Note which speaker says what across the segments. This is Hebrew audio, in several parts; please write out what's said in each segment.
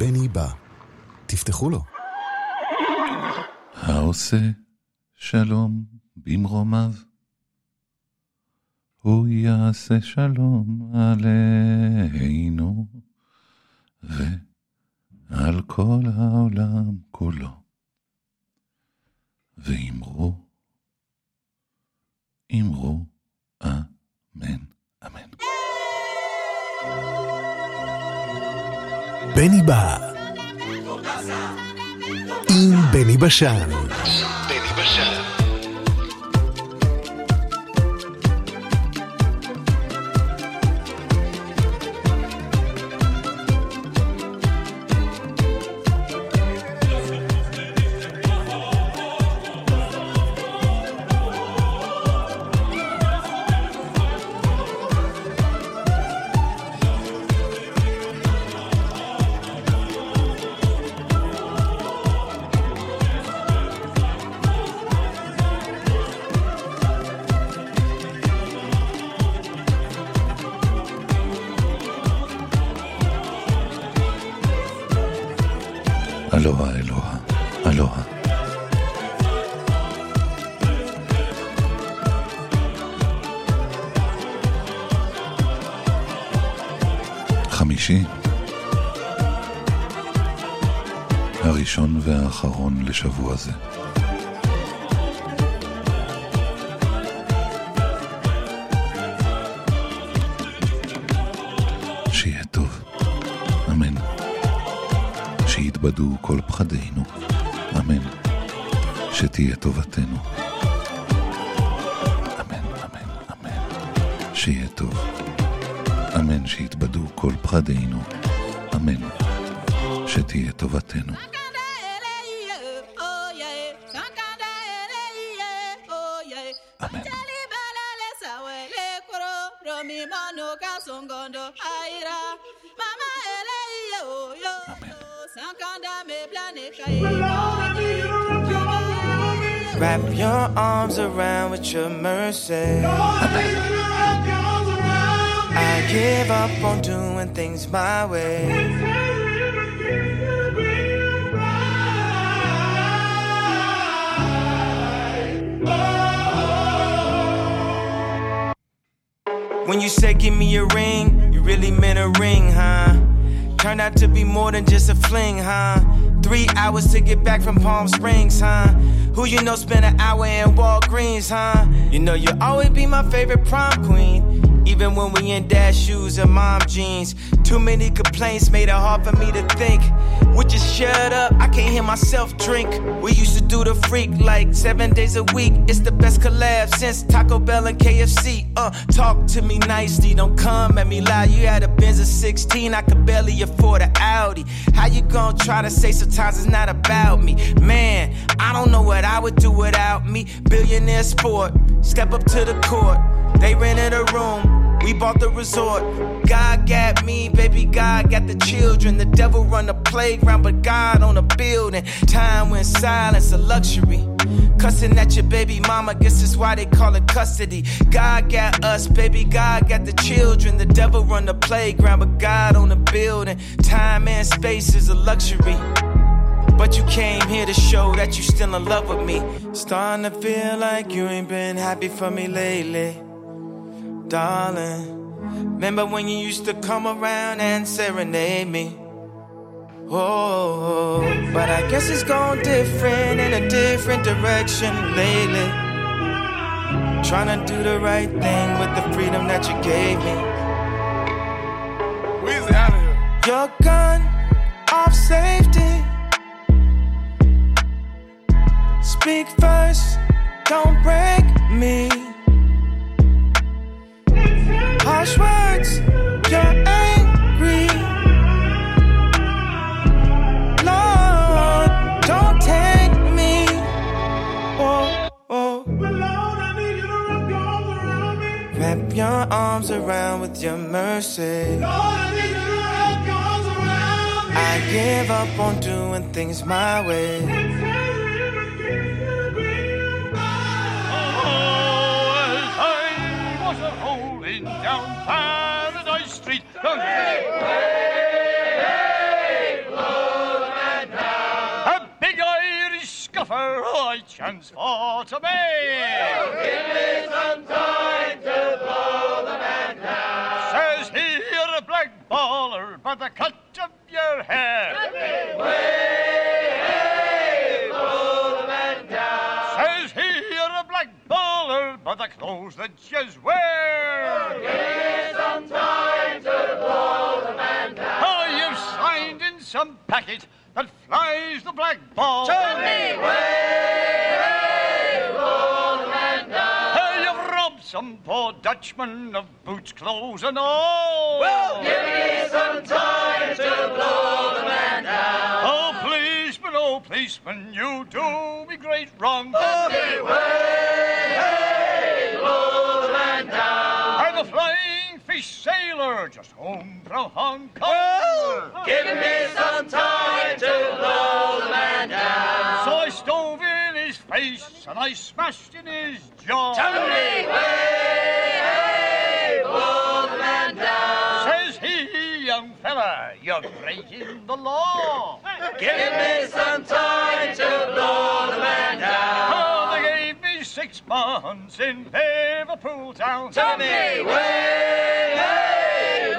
Speaker 1: בני בא. תפתחו לו.
Speaker 2: העושה שלום במרומיו, הוא יעשה שלום עלינו ועל כל העולם כולו. ואמרו, אמרו, אמן, אמן.
Speaker 1: בני בא. עם בני בשן. בני בשן.
Speaker 2: והאחרון לשבוע זה. שיהיה טוב. אמן. שיתבדו כל פחדינו. אמן. שתהיה טובתנו. אמן, אמן, אמן. שיהיה טוב. אמן שיתבדו כל פחדינו. אמן. שתהיה טובתנו.
Speaker 3: Arms around with your mercy. I give up on doing things my way. When you said give me a ring, you really meant a ring, huh? Turned out to be more than just a fling, huh? Three hours to get back from Palm Springs, huh? Who you know spent an hour in Walgreens, huh? You know you'll always be my favorite prom queen. Even when we in dad shoes and mom jeans. Too many complaints made it hard for me to think. Would just shut up, I can't hear myself drink. We used to do the freak like seven days a week. It's the best collab since Taco Bell and KFC. Uh, talk to me nicely, don't come at me loud. You had a Benz of 16, I could barely afford an Audi. How you gonna try to say sometimes it's not about me? Man, I don't know what I would do without me. Billionaire sport, step up to the court. They rented a room. We bought the resort. God got me, baby. God got the children. The devil run the playground, but God on the building. Time when silence a luxury. Cussing at your baby mama, guess that's why they call it custody. God got us, baby. God got the children. The devil run the playground, but God on the building. Time and space is a luxury. But you came here to show that you still in love with me. Starting to feel like you ain't been happy for me lately darling. Remember when you used to come around and serenade me? Oh, but I guess it's gone different in a different direction lately. Trying to do the right thing with the freedom that you gave me.
Speaker 4: Weezy out of here.
Speaker 3: Your gun off safety. Speak first, don't break me harsh words. You're angry. Lord, don't take me. Oh, oh. Wrap your arms around with your mercy. Lord, I need you to wrap your arms around me. I give up on doing things my way.
Speaker 4: down Paradise Street. Hey, hey, hey, blow A big Irish scuffer I chance for to be.
Speaker 5: Give me some time to blow the down.
Speaker 4: Says he, you're a black baller by the cut of your hair. Baller the you wear.
Speaker 5: Give me some time to blow the man down.
Speaker 4: Oh, you've signed in some packet that flies the black ball.
Speaker 5: Tell me way, blow the man down.
Speaker 4: Hey, you've robbed some poor Dutchman of boots, clothes, and all.
Speaker 5: Well, give me some time to blow the man down.
Speaker 4: Oh, policeman, oh, policeman, you do me great wrong.
Speaker 5: Tell me
Speaker 4: flying sailor just home from Hong Kong.
Speaker 5: Give me some time to blow the man down.
Speaker 4: So I stove in his face and I smashed in his jaw.
Speaker 5: Tell me way, blow the man down.
Speaker 4: Says he, young fella, you're breaking the law.
Speaker 5: Give me some time to blow the man down.
Speaker 4: Six months in Liverpool town.
Speaker 5: Tell me way,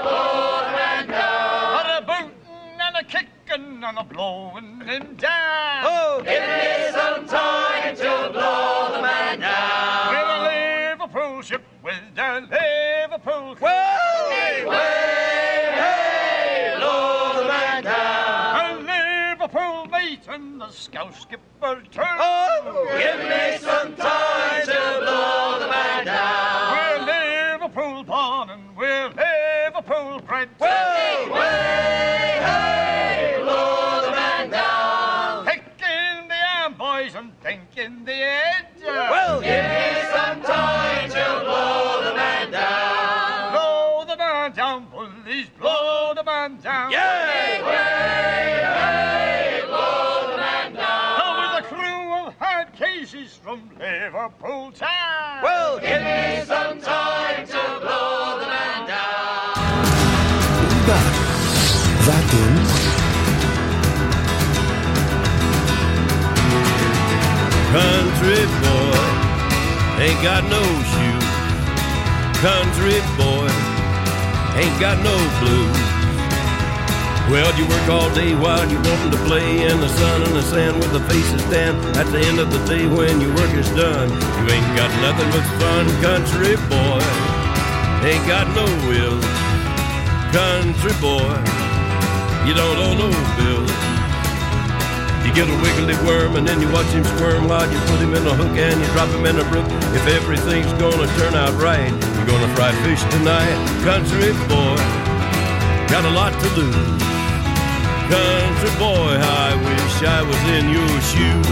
Speaker 5: blow the man down.
Speaker 4: But a booting and a kicking and a blowing him down.
Speaker 5: Oh, give me some time to blow the man down.
Speaker 4: With a Liverpool ship with a Liverpool crew. Scout skipper too.
Speaker 5: Oh, give me some time to blow the man down.
Speaker 4: We're Liverpool born and we're Liverpool bred.
Speaker 5: Way, way, hey, blow the man down.
Speaker 4: Picking the arm boys and thinking the edge.
Speaker 5: Well, give
Speaker 4: Liverpool time.
Speaker 5: Well, give me some time to blow the man down.
Speaker 1: That, that.
Speaker 6: Country boy ain't got no shoes. Country boy ain't got no blues. Well, you work all day while you wanting to play in the sun and the sand with the faces tan. At the end of the day, when your work is done, you ain't got nothing but fun. Country boy ain't got no will. Country boy, you don't owe no bills. You get a wiggly worm and then you watch him squirm while you put him in a hook and you drop him in a brook. If everything's gonna turn out right, you're gonna fry fish tonight. Country boy, got a lot to lose. Country boy, I wish I was in your shoes.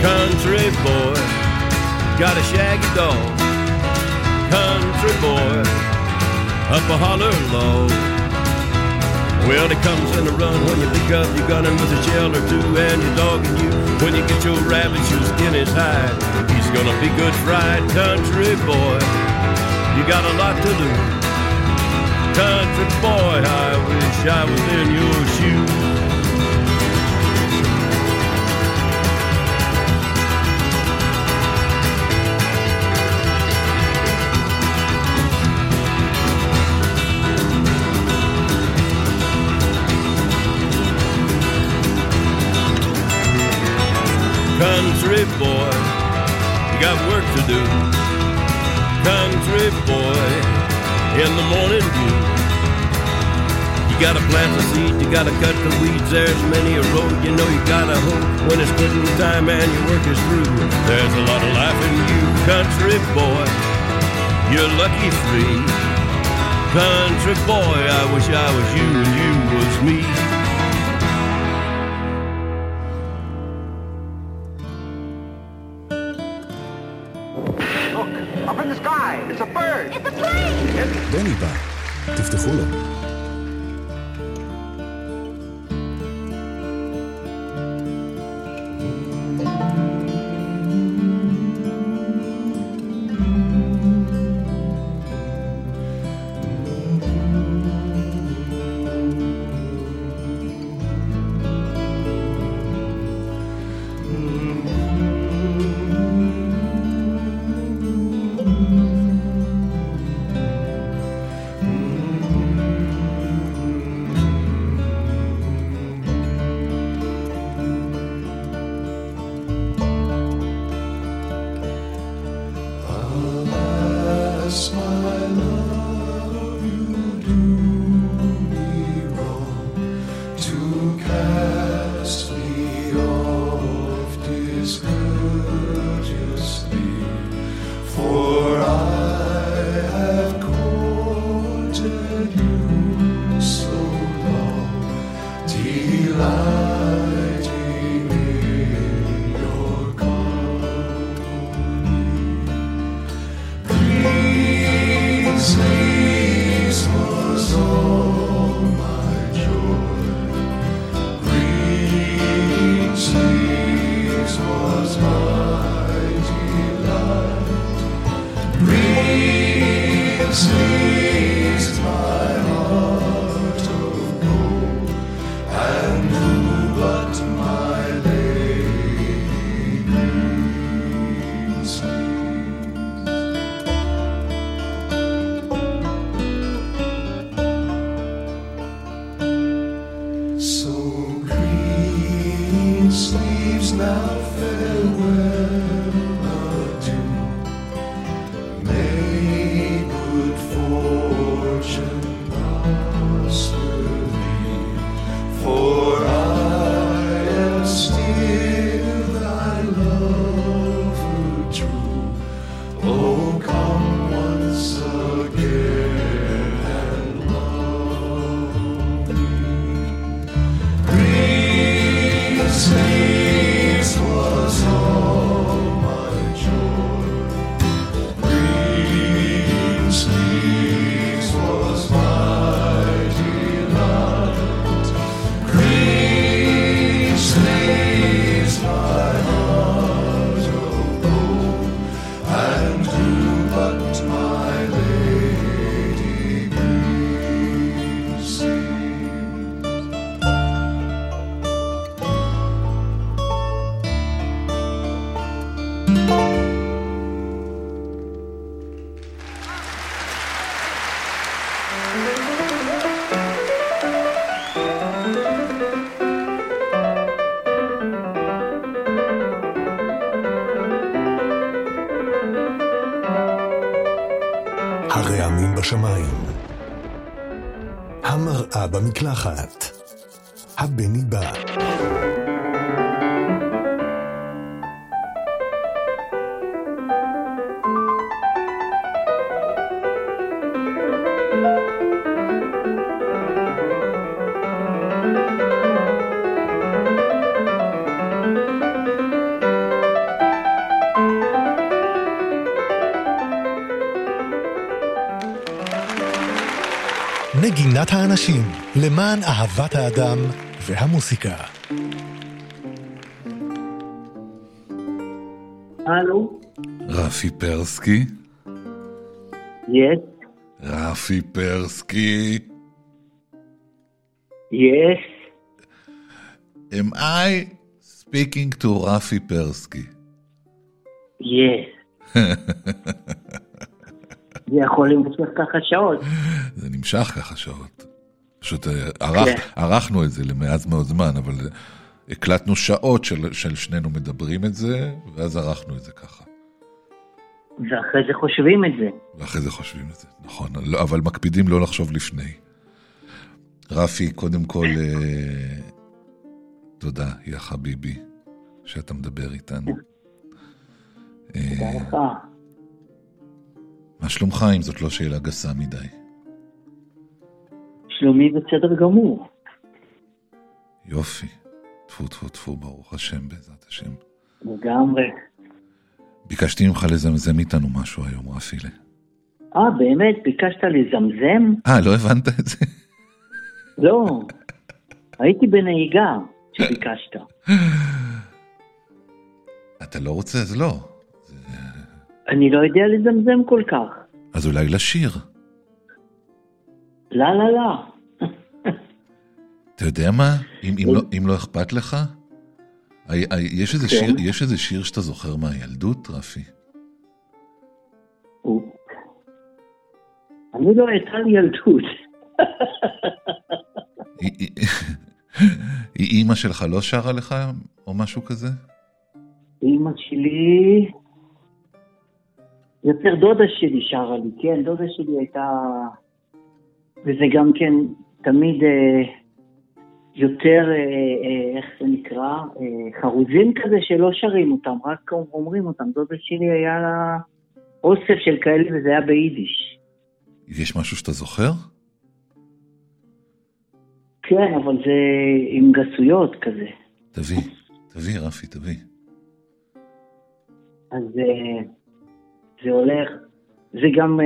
Speaker 6: Country boy, got a shaggy dog. Country boy, up a holler low. Well, it comes in a run when you pick up your gun and with a shell or two and your dog and you. When you get your rabbit shoes in his hide, he's gonna be good fried. Country boy, you got a lot to lose. Country boy, I wish I was in your shoes. Country boy, you got work to do. Country boy, in the morning dew. You gotta plant the seed, you gotta cut the weeds. There's many a road, you know you gotta hope when it's quitting time and your work is through. There's a lot of life in you, country boy. You're lucky free. Country boy, I wish I was you and you was me.
Speaker 1: במקלחת. הבני בא. האנשים, למען אהבת האדם והמוסיקה.
Speaker 7: הלו?
Speaker 2: רפי פרסקי?
Speaker 7: Yes.
Speaker 2: רפי פרסקי?
Speaker 7: Yes.
Speaker 2: Am I speaking to רפי פרסקי?
Speaker 7: Yes. זה יכול להימשך ככה שעות.
Speaker 2: זה נמשך ככה שעות. פשוט אה, ערך, כן. ערכנו את זה למעט מאוד זמן, אבל הקלטנו שעות של, של שנינו מדברים את זה, ואז ערכנו את זה ככה.
Speaker 7: ואחרי זה חושבים את זה.
Speaker 2: ואחרי זה חושבים את זה, נכון. לא, אבל מקפידים לא לחשוב לפני. רפי, קודם כל, אה, תודה, יא חביבי, שאתה מדבר איתנו.
Speaker 7: תודה אה, לך.
Speaker 2: מה שלומך, אם זאת לא שאלה גסה מדי?
Speaker 7: שלומי בסדר גמור.
Speaker 2: יופי. טפו טפו טפו, ברוך השם, בעזרת השם.
Speaker 7: לגמרי.
Speaker 2: ביקשתי ממך לזמזם איתנו משהו היום, רפילה.
Speaker 7: אה, באמת? ביקשת לזמזם?
Speaker 2: אה, לא הבנת את זה?
Speaker 7: לא. הייתי בנהיגה כשביקשת.
Speaker 2: אתה לא רוצה? אז לא.
Speaker 7: אני לא יודע לזמזם כל כך.
Speaker 2: אז אולי לשיר.
Speaker 7: לא, לא, לא.
Speaker 2: אתה יודע מה? אם, אם, לא, אם לא אכפת לך, יש איזה, כן. שיר, יש איזה שיר שאתה זוכר מהילדות, רפי?
Speaker 7: אני לא הייתה לי ילדות.
Speaker 2: אימא שלך לא שרה לך או משהו כזה?
Speaker 7: אימא שלי... יותר דודה שלי שרה לי, כן, דודה שלי הייתה... וזה גם כן תמיד... אה, יותר, אה, אה, איך זה נקרא, אה, חרוזים כזה שלא שרים אותם, רק אומרים אותם. דודה שלי היה לה אוסף של כאלה וזה היה ביידיש.
Speaker 2: יש משהו שאתה זוכר?
Speaker 7: כן, אבל זה עם גסויות כזה.
Speaker 2: תביא, תביא, רפי, תביא.
Speaker 7: אז זה הולך, זה גם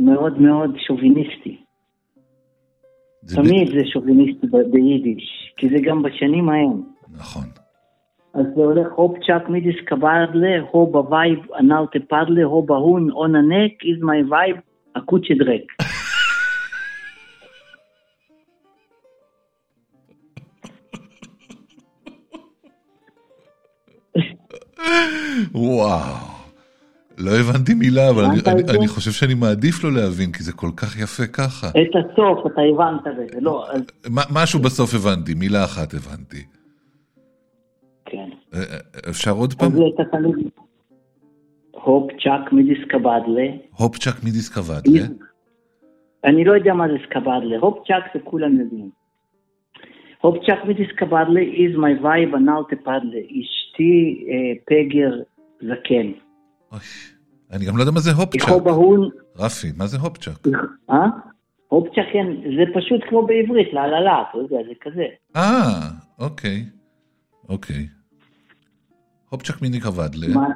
Speaker 7: מאוד מאוד שוביניסטי. תמיד זה שוביניסטי ביידיש, כי זה גם בשנים ההם.
Speaker 2: נכון.
Speaker 7: אז זה הולך הופ צ'אק מידיס קברדלה, הו בווייב אנאוטה פדלה, הו בהון און הנק, איז מי וייב, הקוצ'ה דרק.
Speaker 2: וואו. לא הבנתי מילה, אבל אני, אני? אני חושב שאני מעדיף לא להבין, כי זה כל כך יפה ככה.
Speaker 7: את הסוף, אתה הבנת בזה, לא, אז
Speaker 2: משהו בסוף הבנתי, מילה אחת הבנתי.
Speaker 7: כן.
Speaker 2: אה, אה, אפשר עוד פעם?
Speaker 7: הופ צ'אק מידיס קבדלה.
Speaker 2: הופצ'ק מדיסקוודלה.
Speaker 7: אני לא יודע מה זה סקבדלה, הופ צ'אק זה כולם יודעים. הופ צ'אק מידיס קבדלה is my vibe אנאוטה פדלה. אשתי אה, פגר זקן.
Speaker 2: אני גם לא יודע מה זה הופצ'ק.
Speaker 7: בהון,
Speaker 2: רפי, מה זה הופצ'ק?
Speaker 7: אה? הופ צ'אק כן, זה פשוט כמו בעברית, לה לה לה, אתה יודע, זה כזה.
Speaker 2: אה, אוקיי. אוקיי. הופצ'ק מניקוודלה.
Speaker 7: מה?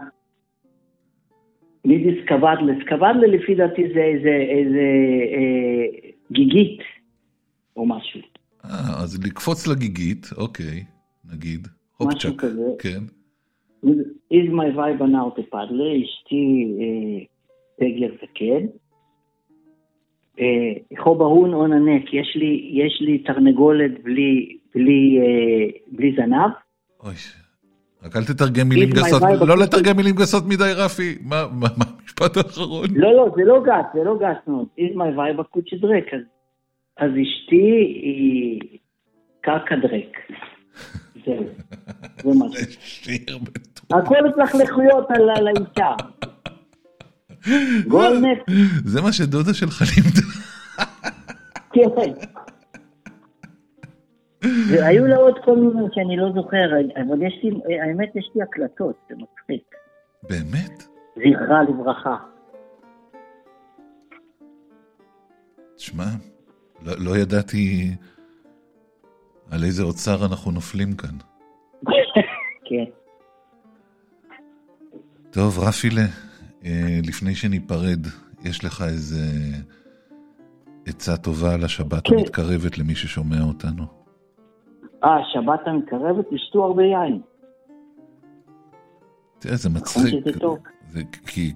Speaker 7: מידיס קבדלה, סקבדלה לפי דעתי זה איזה, איזה אה, גיגית או משהו.
Speaker 2: אה, אז לקפוץ לגיגית, אוקיי, נגיד. הופצ'ק. כן.
Speaker 7: Is my vibe אנאוטה פדלה, אשתי פגר זקן. אה, חו בהון און הנק, יש לי, יש לי תרנגולת בלי, בלי, אה, בלי זנב.
Speaker 2: אוי, רק אל תתרגם מילים גסות. לא לתרגם מילים גסות מדי, רפי. מה המשפט האחרון?
Speaker 7: לא, לא, זה לא גס, זה לא גס מאוד. is my vibe הקוצ'ה דרק. אז אשתי היא קרקע דרק. זהו, זה
Speaker 2: בטוח.
Speaker 7: הכל התלכלכויות על על האישה.
Speaker 2: זה מה שדודה שלך לימדה.
Speaker 7: כן. והיו לה עוד כל מיני שאני לא זוכר, אבל יש לי, האמת יש לי הקלטות, זה מצחיק.
Speaker 2: באמת?
Speaker 7: זכרה לברכה.
Speaker 2: תשמע, לא, לא ידעתי על איזה אוצר אנחנו נופלים כאן.
Speaker 7: כן.
Speaker 2: טוב, רפילה, אה, לפני שניפרד, יש לך איזה עצה טובה לשבת
Speaker 7: כן.
Speaker 2: המתקרבת למי ששומע אותנו?
Speaker 7: אה, שבת המתקרבת, תשתו הרבה יין.
Speaker 2: תראה, זה מצחיק.
Speaker 7: שזה טוב.
Speaker 2: זה כי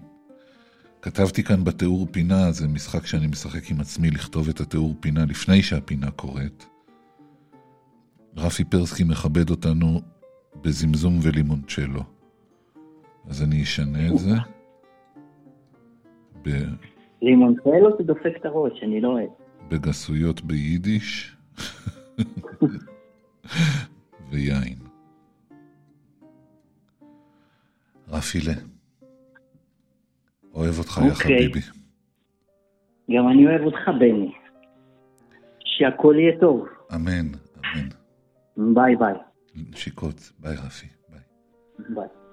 Speaker 2: כתבתי כאן בתיאור פינה, זה משחק שאני משחק עם עצמי לכתוב את התיאור פינה לפני שהפינה קורית. רפי פרסקי מכבד אותנו בזמזום ולימונצ'לו. אז אני אשנה את זה. ב-
Speaker 7: לימונטלו זה דופק את הראש, אני לא אוהב.
Speaker 2: בגסויות ביידיש ויין. רפילה, אוהב אותך, יא
Speaker 7: אוקיי.
Speaker 2: חביבי.
Speaker 7: גם אני אוהב אותך, בני. שהכל יהיה טוב.
Speaker 2: אמן.
Speaker 7: ביי ביי.
Speaker 2: נשיקות. ביי, רפי. ביי.
Speaker 7: ביי.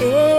Speaker 8: Oh.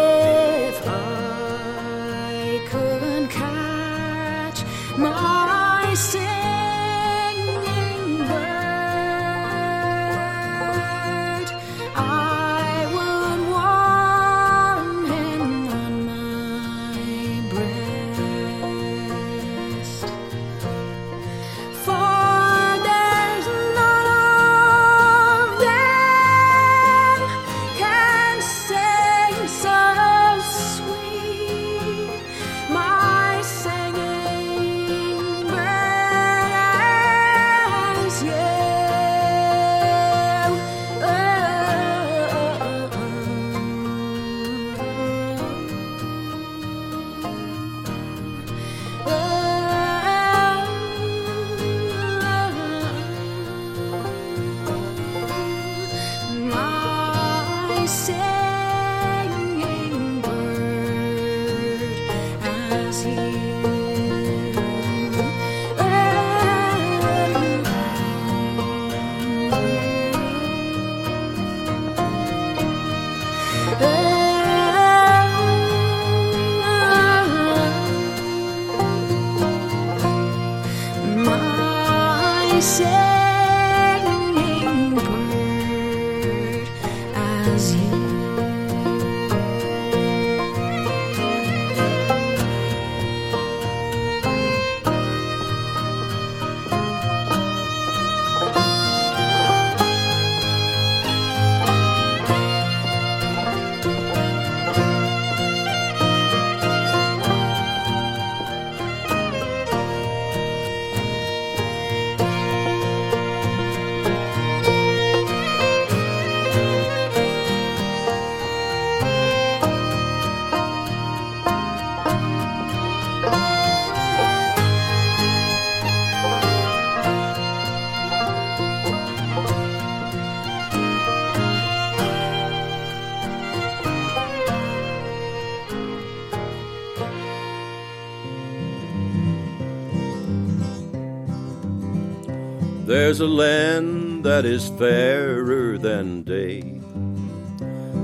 Speaker 6: There's a land that is fairer than day,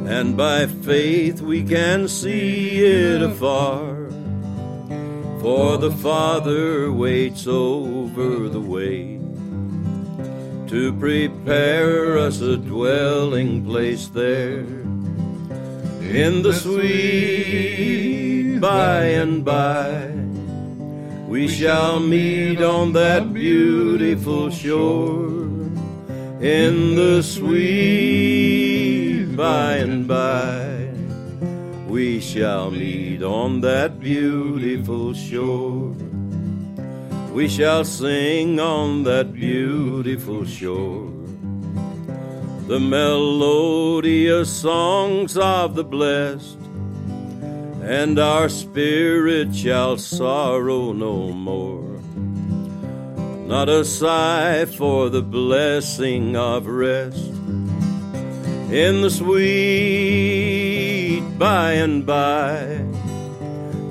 Speaker 6: and by faith we can see it afar. For the Father waits over the way to prepare us a dwelling place there in the sweet by and by. We shall meet on that beautiful shore in the sweet by and by. We shall meet on that beautiful shore. We shall sing on that beautiful shore the melodious songs of the blessed and our spirit shall sorrow no more. Not a sigh for the blessing of rest in the sweet by and by.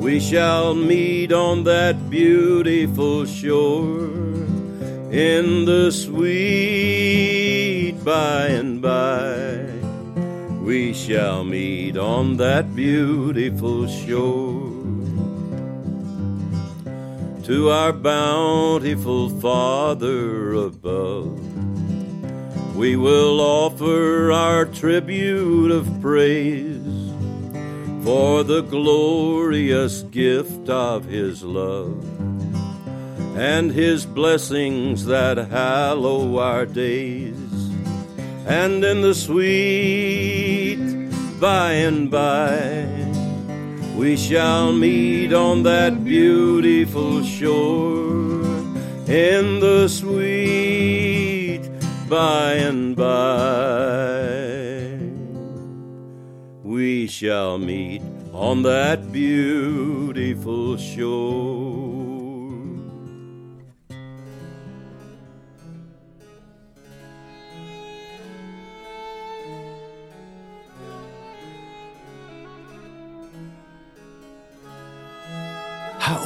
Speaker 6: We shall meet on that beautiful shore in the sweet by and by we shall meet on that beautiful shore. To our bountiful Father above, we will offer our tribute of praise for the glorious gift of His love and His blessings that hallow our days and in the sweet by and by. We shall meet on that beautiful shore in the sweet by and by. We shall meet on that beautiful shore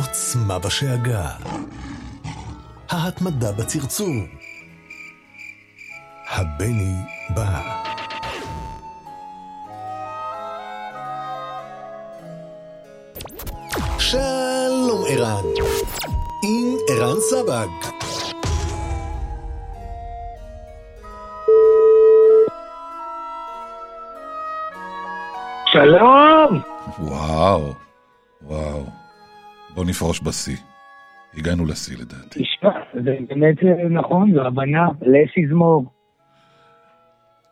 Speaker 1: העוצמה בשאגה. ההתמדה בצרצור. הבני בא. שלום ערן. עם ערן סבג.
Speaker 9: שלום!
Speaker 2: וואו, וואו. בוא נפרוש בשיא. הגענו לשיא לדעתי.
Speaker 9: תשמע, זה באמת אה, נכון, זו הבנה, לס יזמור.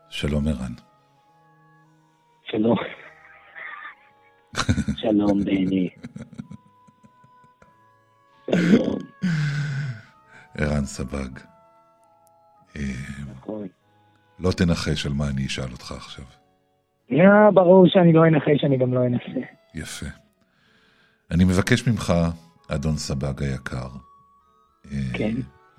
Speaker 2: שלום ערן.
Speaker 9: שלום. שלום, בני. שלום.
Speaker 2: ערן סבג. אה,
Speaker 9: נכון.
Speaker 2: לא תנחש על מה אני אשאל אותך עכשיו.
Speaker 9: יא, ברור שאני לא אנחש, אני גם לא אנסה.
Speaker 2: יפה. אני מבקש ממך, אדון סבג היקר, אה,
Speaker 9: כן.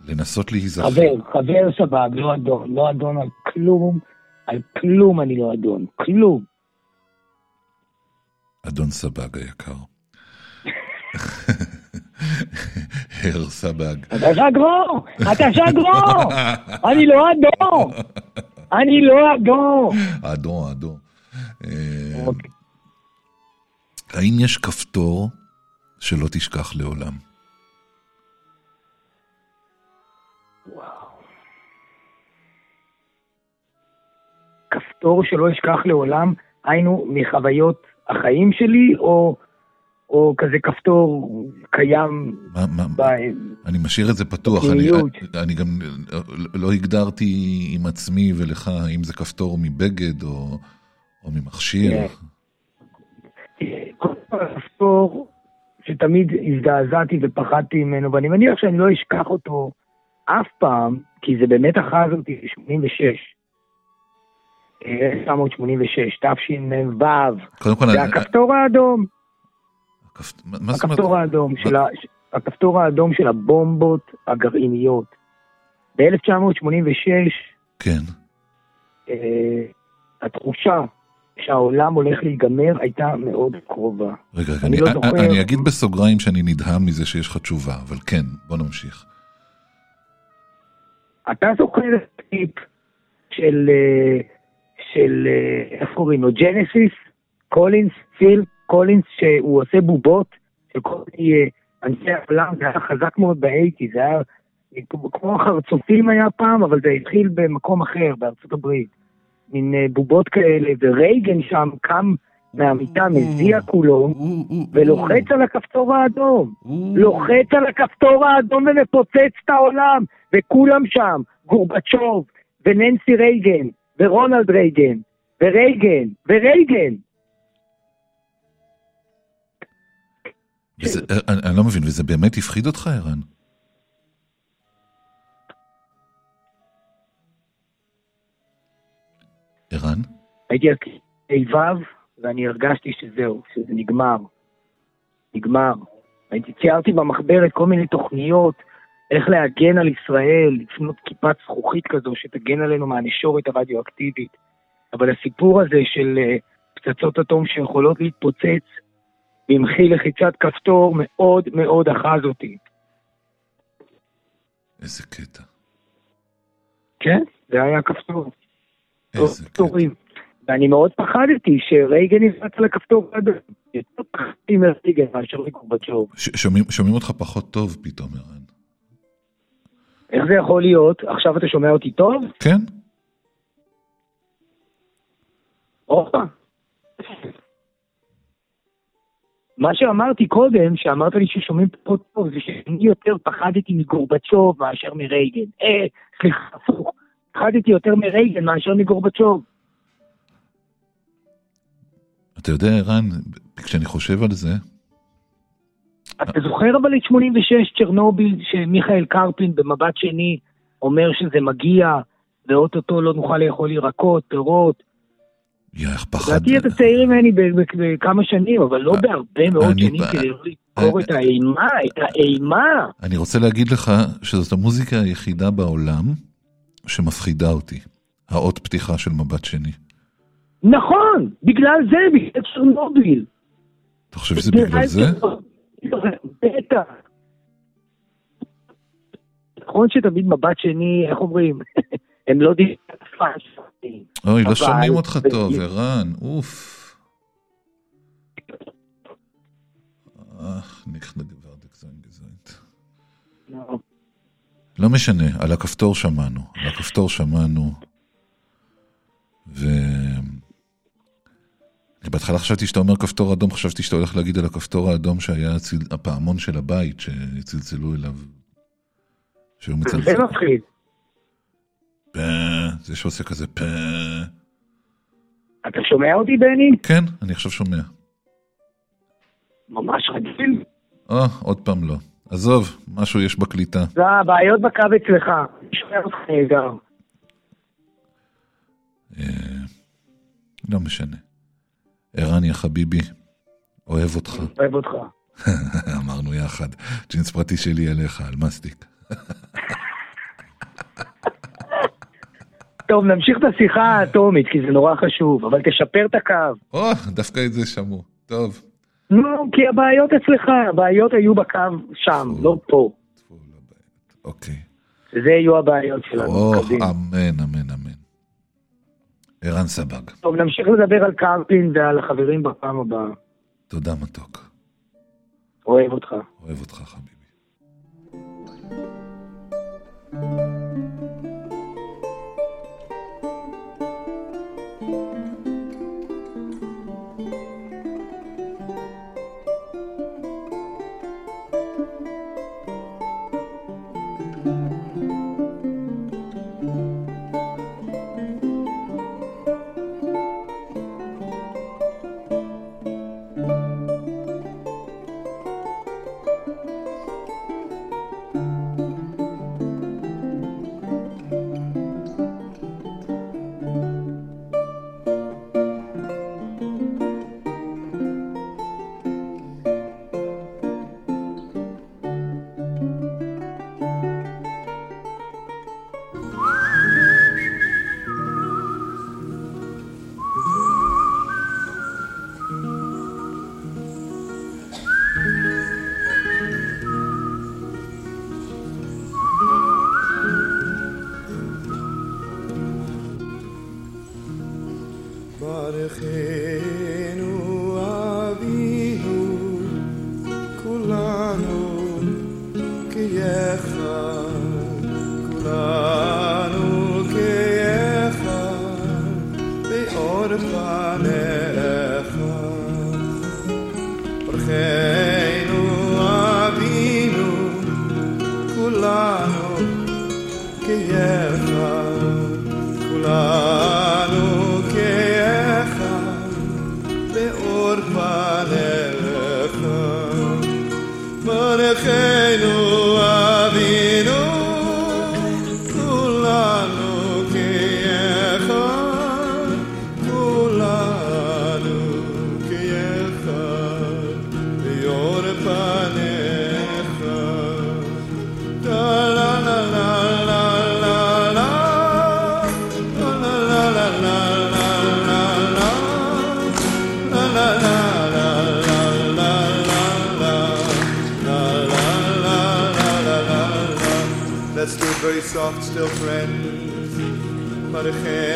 Speaker 2: לנסות להיזכר.
Speaker 9: חבר, חבר סבג, לא אדון, לא אדון על כלום, על כלום אני לא אדון, כלום.
Speaker 2: אדון סבג היקר. הר סבג.
Speaker 9: אתה שגרו! אתה שגרו! אני לא אדון! אני לא אדון!
Speaker 2: אדון, אדון. האם יש כפתור שלא תשכח לעולם?
Speaker 9: כפתור שלא אשכח לעולם, היינו מחוויות החיים שלי, או, או כזה כפתור קיים
Speaker 2: מה, מה,
Speaker 9: ב...
Speaker 2: אני משאיר את זה פתוח, אני,
Speaker 9: בפנימיות.
Speaker 2: אני גם לא הגדרתי עם עצמי ולך אם זה כפתור מבגד או, או ממכשיר.
Speaker 9: כן. הכפתור שתמיד הזדעזעתי ופחדתי ממנו, ואני מניח שאני לא אשכח אותו אף פעם, כי זה באמת אחז אותי ב-86. 1986, תשמ"ו. זה
Speaker 2: אני-
Speaker 9: הכפתור האדום. הכפתור האדום של ה... הכפתור האדום של הבומבות הגרעיניות. ב-1986,
Speaker 2: כן.
Speaker 9: אה, התחושה שהעולם הולך להיגמר הייתה מאוד קרובה.
Speaker 2: רגע, רגע,
Speaker 9: אני
Speaker 2: אני,
Speaker 9: לא
Speaker 2: אני,
Speaker 9: זוכר.
Speaker 2: אני אגיד בסוגריים שאני נדהם מזה שיש לך תשובה, אבל כן, בוא נמשיך.
Speaker 9: אתה זוכר את הטיפ של, אה, של, אה, איך קוראים לו? ג'נסיס? קולינס? פיל קולינס, שהוא עושה בובות של כל אה, אנשי העולם, זה היה חזק מאוד ב eighties, זה היה כמו החרצופים היה פעם, אבל זה התחיל במקום אחר, בארצות הברית. מין אה, בובות כאלה, ורייגן שם קם מהמיטה, מזיע כולו, ולוחץ על הכפתור האדום. לוחץ על הכפתור האדום ומפוצץ את העולם, וכולם שם, גורבצ'וב, וננסי רייגן, ורונלד רייגן, ורייגן, ורייגן.
Speaker 2: וזה, אני, אני לא מבין, וזה באמת הפחיד אותך, ערן? ערן?
Speaker 9: הייתי כ"ו, ואני הרגשתי שזהו, שזה נגמר. נגמר. הייתי ציירתי במחברת כל מיני תוכניות, איך להגן על ישראל, לפנות כיפת זכוכית כזו שתגן עלינו מהנשורת הרדיואקטיבית. אבל הסיפור הזה של אה, פצצות אטום שיכולות להתפוצץ במחי לחיצת כפתור מאוד מאוד אחז אותי.
Speaker 2: איזה קטע.
Speaker 9: כן, זה היה כפתור. כפתורים. ואני מאוד פחדתי שרייגן יפרץ על הכפתור האדום. יותר פחדתי מרייגן מאשר מקורבצ'וב.
Speaker 2: שומעים, שומעים אותך פחות טוב פתאום, ערן.
Speaker 9: איך זה יכול להיות? עכשיו אתה שומע אותי טוב?
Speaker 2: כן.
Speaker 9: הופה. מה שאמרתי קודם, שאמרת לי ששומעים פחות טוב, זה שאני יותר פחדתי מגורבצ'וב מאשר מרייגן. אה, סליחה, הפוך. פחדתי יותר מרייגן מאשר מגורבצ'וב.
Speaker 2: אתה יודע, ערן, כשאני חושב על זה,
Speaker 9: אתה זוכר אבל את 86 צ'רנוביל, שמיכאל קרפין במבט שני אומר שזה מגיע, ואוטוטו לא נוכל לאכול ירקות, פירות.
Speaker 2: יא, איך פחד...
Speaker 9: לדעתי אתה צעיר ממני בכמה שנים, אבל לא בהרבה מאוד שנים כדי לא לזכור את האימה, את האימה.
Speaker 2: אני רוצה להגיד לך שזאת המוזיקה היחידה בעולם שמפחידה אותי. האות פתיחה של מבט שני.
Speaker 9: נכון, בגלל זה, בגלל צ'רנוביל.
Speaker 2: אתה חושב שזה בגלל זה?
Speaker 9: בטח. נכון שתמיד מבט שני, איך אומרים, הם לא שלהם.
Speaker 2: אוי, לא שומעים אותך טוב, ערן, אוף. אך, ניחא גווארדק זין גזייט.
Speaker 9: לא.
Speaker 2: משנה, על הכפתור שמענו. על הכפתור שמענו. ו... בהתחלה חשבתי שאתה אומר כפתור אדום, חשבתי שאתה הולך להגיד על הכפתור האדום שהיה הציל... הפעמון של הבית, שצלצלו אליו. שהוא מצלצל.
Speaker 9: זה מפחיד.
Speaker 2: פה, זה שעושה כזה פה.
Speaker 9: אתה שומע אותי, בני?
Speaker 2: כן, אני עכשיו שומע.
Speaker 9: ממש רגיל.
Speaker 2: אה, עוד פעם לא. עזוב, משהו יש בקליטה.
Speaker 9: זה הבעיות בקו אצלך. אני שומע אותך נהדר.
Speaker 2: לא משנה. ערן יא חביבי, אוהב אותך.
Speaker 9: אוהב אותך.
Speaker 2: אמרנו יחד, ג'ינס פרטי שלי עליך, על מסטיק.
Speaker 9: טוב, נמשיך את השיחה האטומית, כי זה נורא חשוב, אבל תשפר את הקו.
Speaker 2: או, דווקא את זה שמעו. טוב.
Speaker 9: נו, כי הבעיות אצלך, הבעיות היו בקו שם, לא פה.
Speaker 2: אוקיי.
Speaker 9: זה יהיו הבעיות שלנו.
Speaker 2: אמן, אמן, אמן. ערן סבג,
Speaker 9: טוב, נמשיך לדבר על קרפין ועל החברים בפעם הבאה.
Speaker 2: תודה מתוק.
Speaker 9: אוהב אותך.
Speaker 2: אוהב אותך חביבי.
Speaker 10: bergen.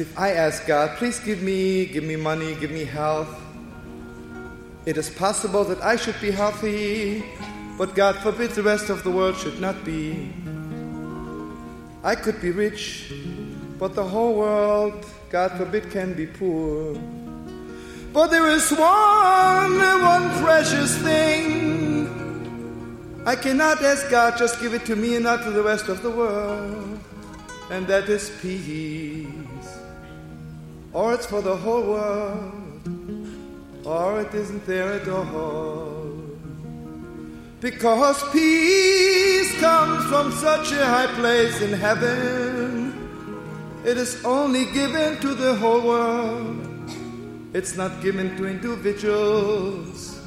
Speaker 10: If I ask God, please give me, give me money, give me health, it is possible that I should be healthy, but God forbid the rest of the world should not be. I could be rich, but the whole world, God forbid, can be poor. But there is one, one precious thing. I cannot ask God, just give it to me and not to the rest of the world. And that is peace. Or it's for the whole world, or it isn't there at all. Because peace comes from such a high place in heaven. It is only given to the whole world. It's not given to individuals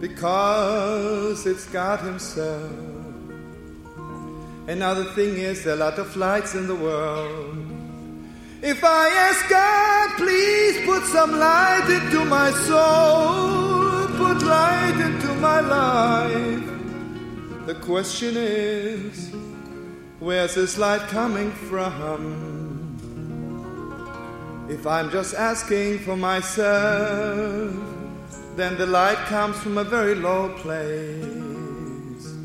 Speaker 10: because it's God Himself. The thing is, there are a lot of lights in the world. If I ask God, please put some light into my soul, put light into my life. The question is, where's this light coming from? If I'm just asking for myself, then the light comes from a very low place.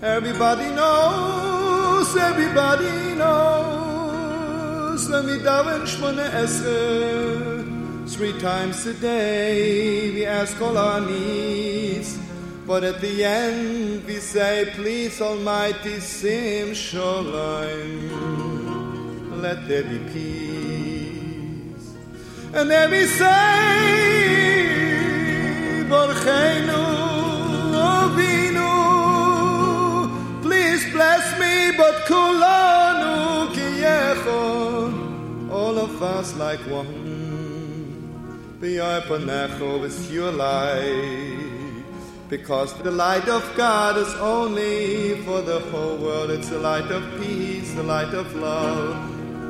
Speaker 10: Everybody knows, everybody knows. Three times a day we ask all our needs. But at the end we say, please Almighty Sim Shalom. Let there be peace. And then we say, Borcheinu Ovinu. Please bless me, but kulanu kiyechon. Us like one. B'yarpanecho with your light. Because the light of God is only for the whole world. It's the light of peace, the light of love,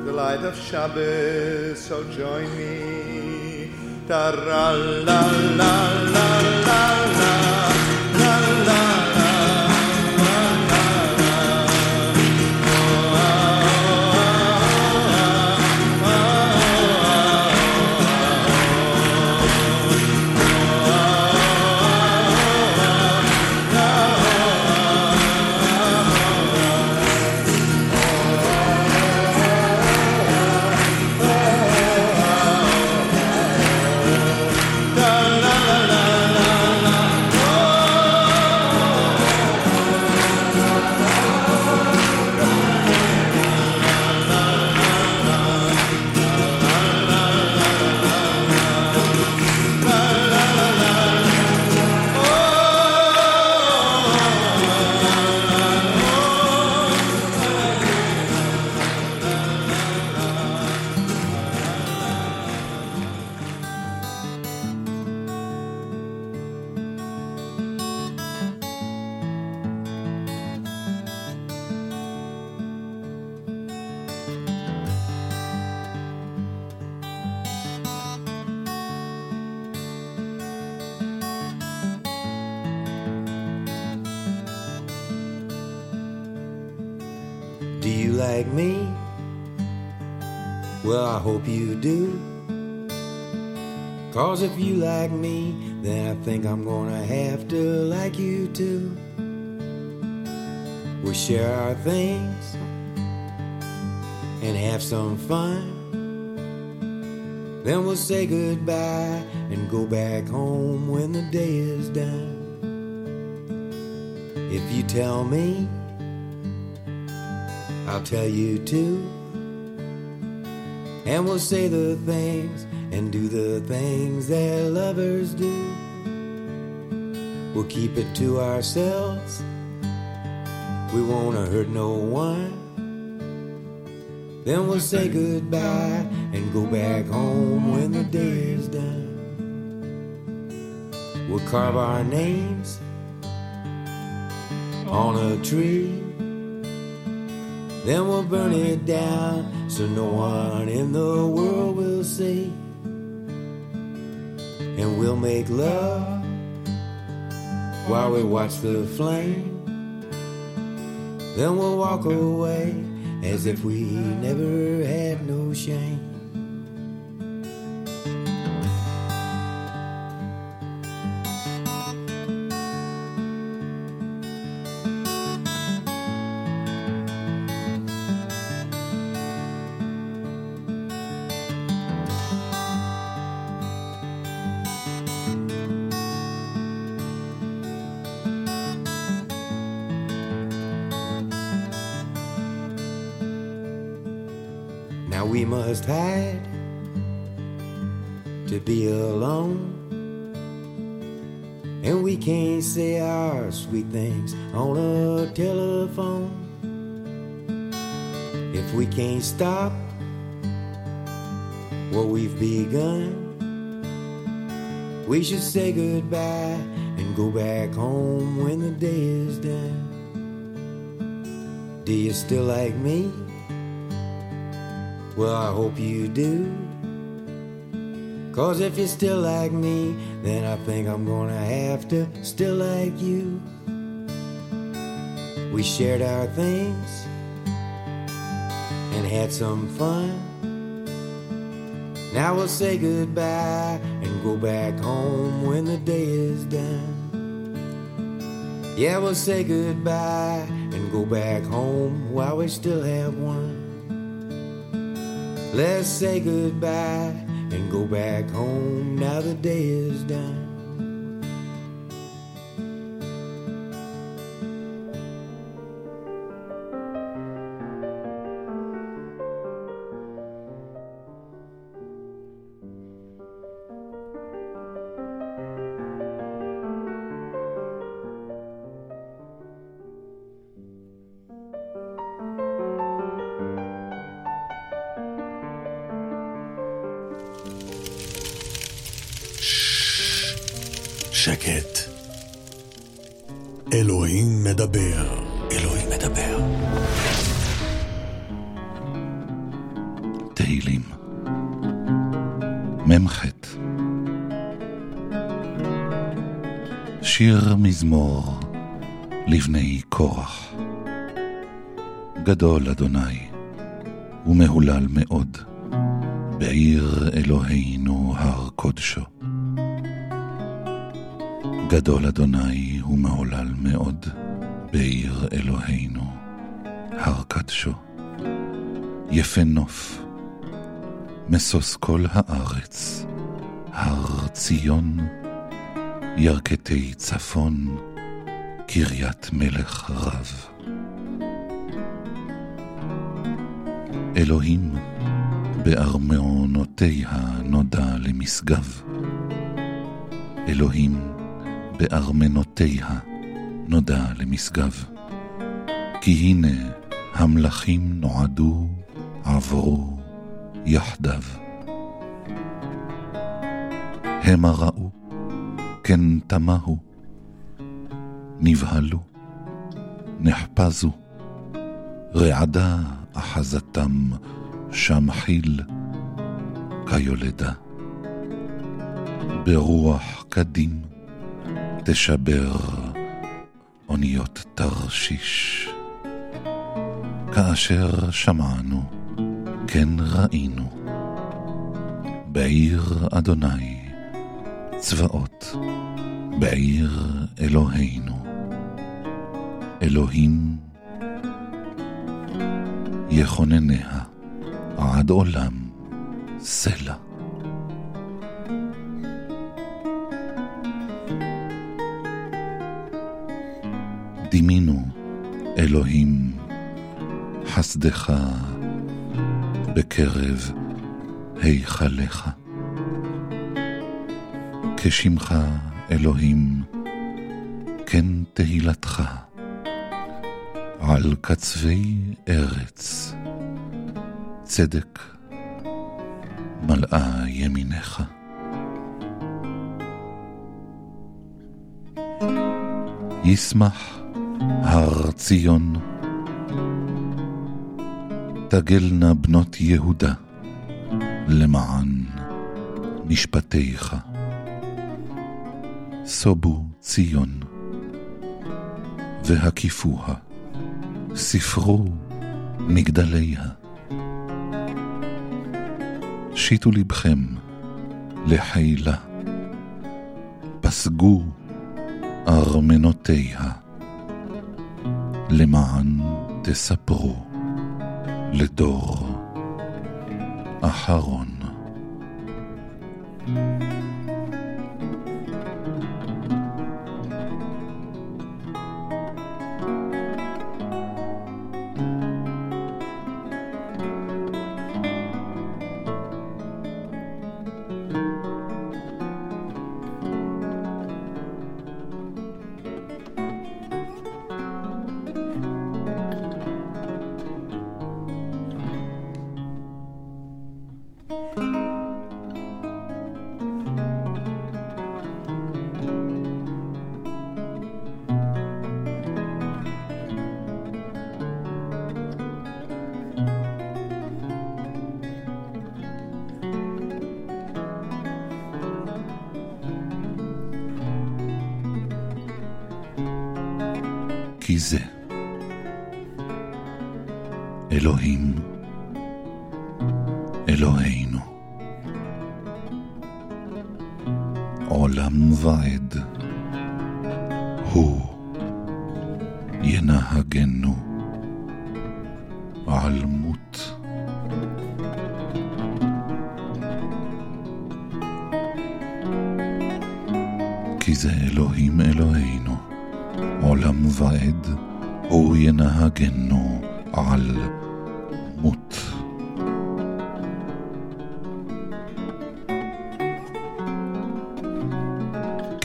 Speaker 10: the light of Shabbos. So join me. Ta-ra, la, la, la, la, la, la,
Speaker 11: Cause if you like me, then I think I'm gonna have to like you too. We share our things and have some fun. Then we'll say goodbye and go back home when the day is done. If you tell me, I'll tell you too. And we'll say the things and do the things that lovers do. We'll keep it to ourselves. We won't hurt no one. Then we'll say goodbye and go back home when the day is done. We'll carve our names on a tree. Then we'll burn it down so no one in the world will see. And we'll make love while we watch the flame. Then we'll walk away as if we never had no shame. On a telephone. If we can't stop what we've begun, we should say goodbye and go back home when the day is done. Do you still like me? Well, I hope you do. Cause if you still like me, then I think I'm gonna have to still like you. We shared our things and had some fun. Now we'll say goodbye and go back home when the day is done. Yeah, we'll say goodbye and go back home while we still have one. Let's say goodbye and go back home now the day is done.
Speaker 1: שקט. אלוהים מדבר. אלוהים מדבר.
Speaker 2: תהילים. מ"ח שיר מזמור לבני קורח. גדול אדוני ומהולל מאוד בעיר אלוהינו הר קודשו. גדול אדוני ומהולל מאוד בעיר אלוהינו הר קדשו. יפה נוף, משוש כל הארץ, הר ציון, ירכתי צפון, קריית מלך רב. אלוהים בארמונותיה נודע למשגב. אלוהים בארמנותיה נודע למשגב. כי הנה המלכים נועדו, עברו יחדיו. המה ראו, כן תמהו, נבהלו, נחפזו, רעדה אחזתם שם חיל כיולדה. ברוח קדים תשבר אוניות תרשיש. כאשר שמענו, כן ראינו. בעיר אדוני צבאות, בעיר אלוהינו. אלוהים יכונניה עד עולם סלע. דימינו, אלוהים, חסדך בקרב היכליך. כשמך, אלוהים, כן תהילתך, על קצווי ארץ, צדק מלאה ימינך. ישמח הר ציון, תגלנה בנות יהודה למען משפטיך. סובו ציון, והקיפוה, ספרו מגדליה. שיתו לבכם לחילה, פסגו ארמנותיה, למען תספרו לדור אחרון. כי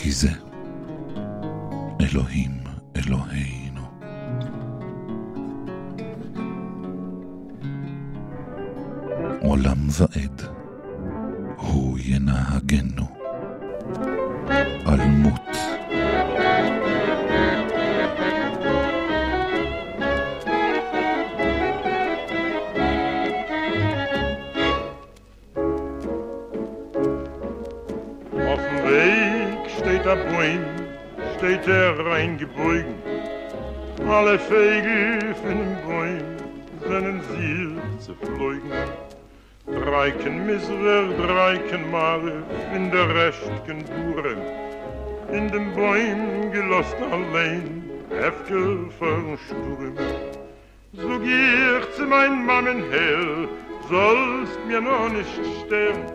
Speaker 2: כי זה אלוהים אלוהינו. עולם ועד, הוא ינהגנו
Speaker 12: steht er reingebogen. Alle Vögel von dem Bäum sind sie zu fliegen. Dreiken Misrer, dreiken Mare, in der rechten Buren. In dem Bäum gelost allein, Hefke von Sturm. So geh ich zu mein Mammen her, sollst mir noch nicht sterben.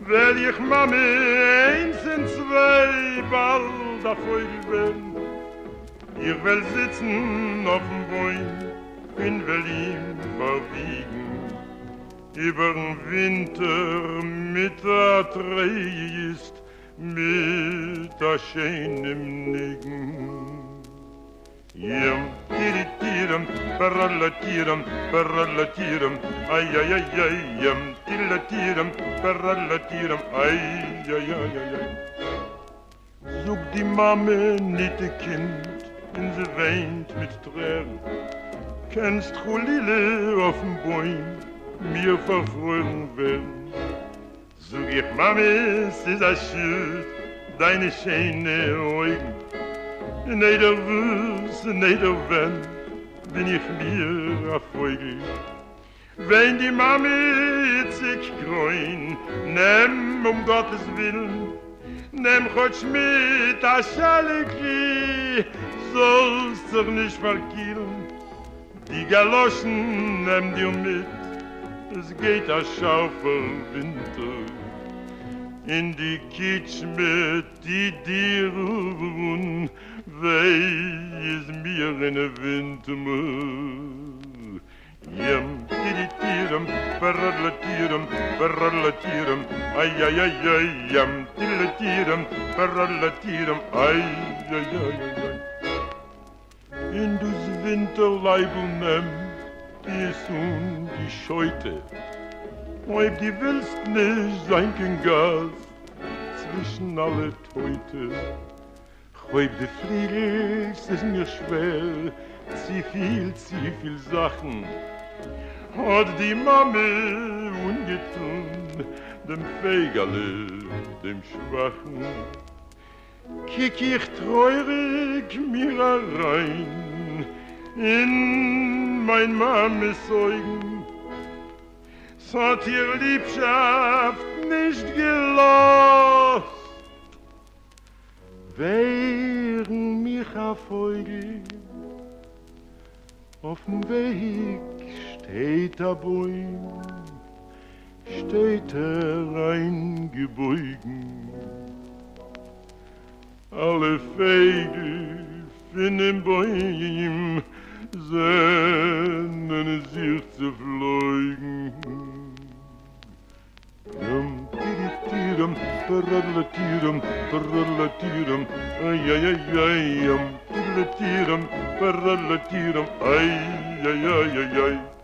Speaker 12: Weil ich Mami eins und zwei bald auf euch bin. Ich will sitzen auf dem Bäum, in Berlin verwiegen. Übern Winter mit der Trägest, mit der schönen Nigen. Yam tiritiram, parallatiram, parallatiram, ay ay ay ay, yam tiritiram, parallatiram, ay ay ay ay ay. Sog die Mame nicht ihr Kind, wenn sie weint mit Tränen. Kennst du Lille auf dem Bäum, mir verfroren werden. Sog ich Mame, es ist ein Schild, deine schöne Augen. Neder wus, neder wenn, bin ich mir Vogel. Wenn die Mami sich groin, nimm um Gottes Willen, nimm Gott mit a Schaleki, sollst dich nicht verkielen. Die Galoschen nimm dir mit, es geht a Schaufel Winter. In die Kitsch mit die Dirun, wei is mir in a Winter. Yam tiditiram, parallatiram, parallatiram, ay ay ay ay, yam tiditiram, parallatiram, ay ay ay ay ay. In dus Winterleibel nem, is un die Scheute, ob die willst sein kein Gas zwischen alle Teute. Ob die fliegst, ist mir schwer, zu viel, zu viel Sachen. Hat die Mame ungetun, dem Fegerle, dem Schwachen. Kick ich treurig mir rein in mein Mames Säugen. Es hat ihr Liebschaft nicht gelost. Wären mich Vogel, auf dem Weg steht a Bäum, steht er eingebeugen. Alle Vögel von dem Bäum sehnen sich zu fliegen. Yum, tiditiram, parallatiram, parallatiram, ay, ay, ay, ay, yum, tiditiram, parallatiram, ay, ay, ay, ay, ay.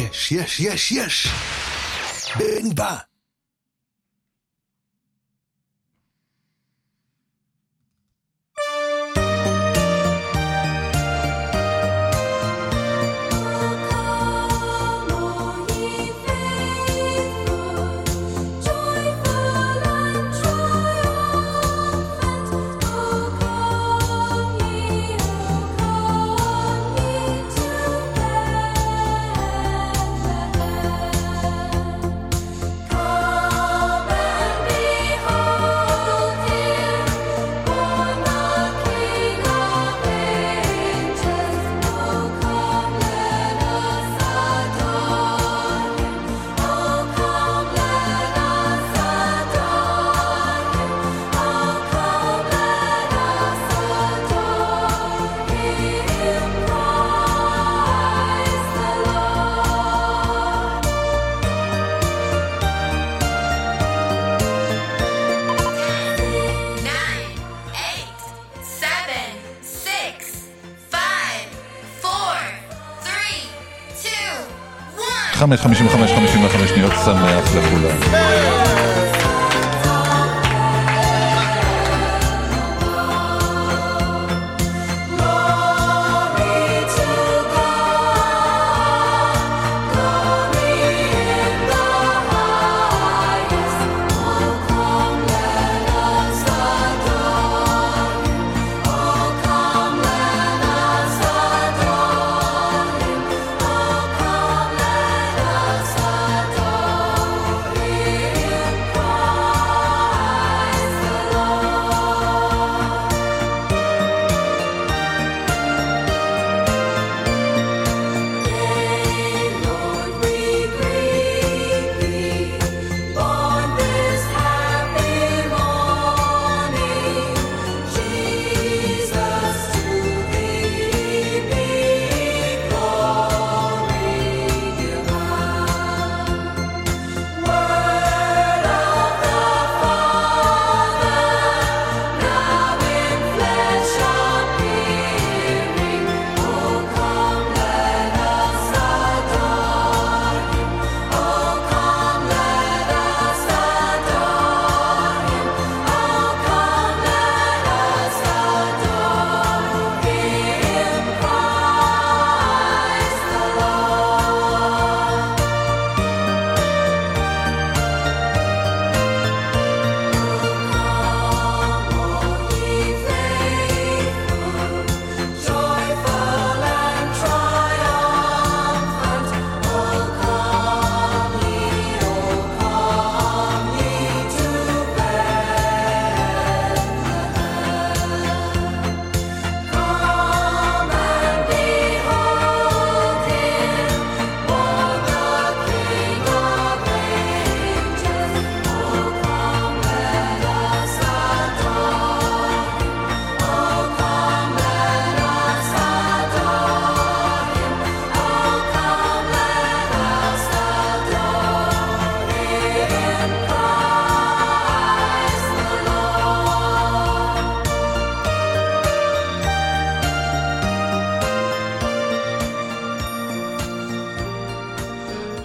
Speaker 1: יש, יש, יש, יש! בני בא!
Speaker 2: חמש, חמישים וחמש, חמישים וחמש שניות שמח לכולם.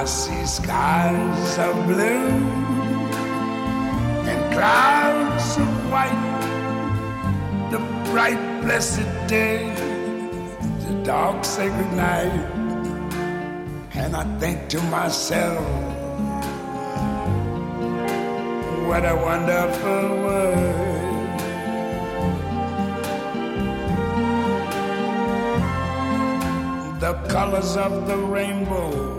Speaker 13: I see skies of blue and clouds of white, the bright, blessed day, the dark, sacred night. And I think to myself, what a wonderful world. The colors of the rainbow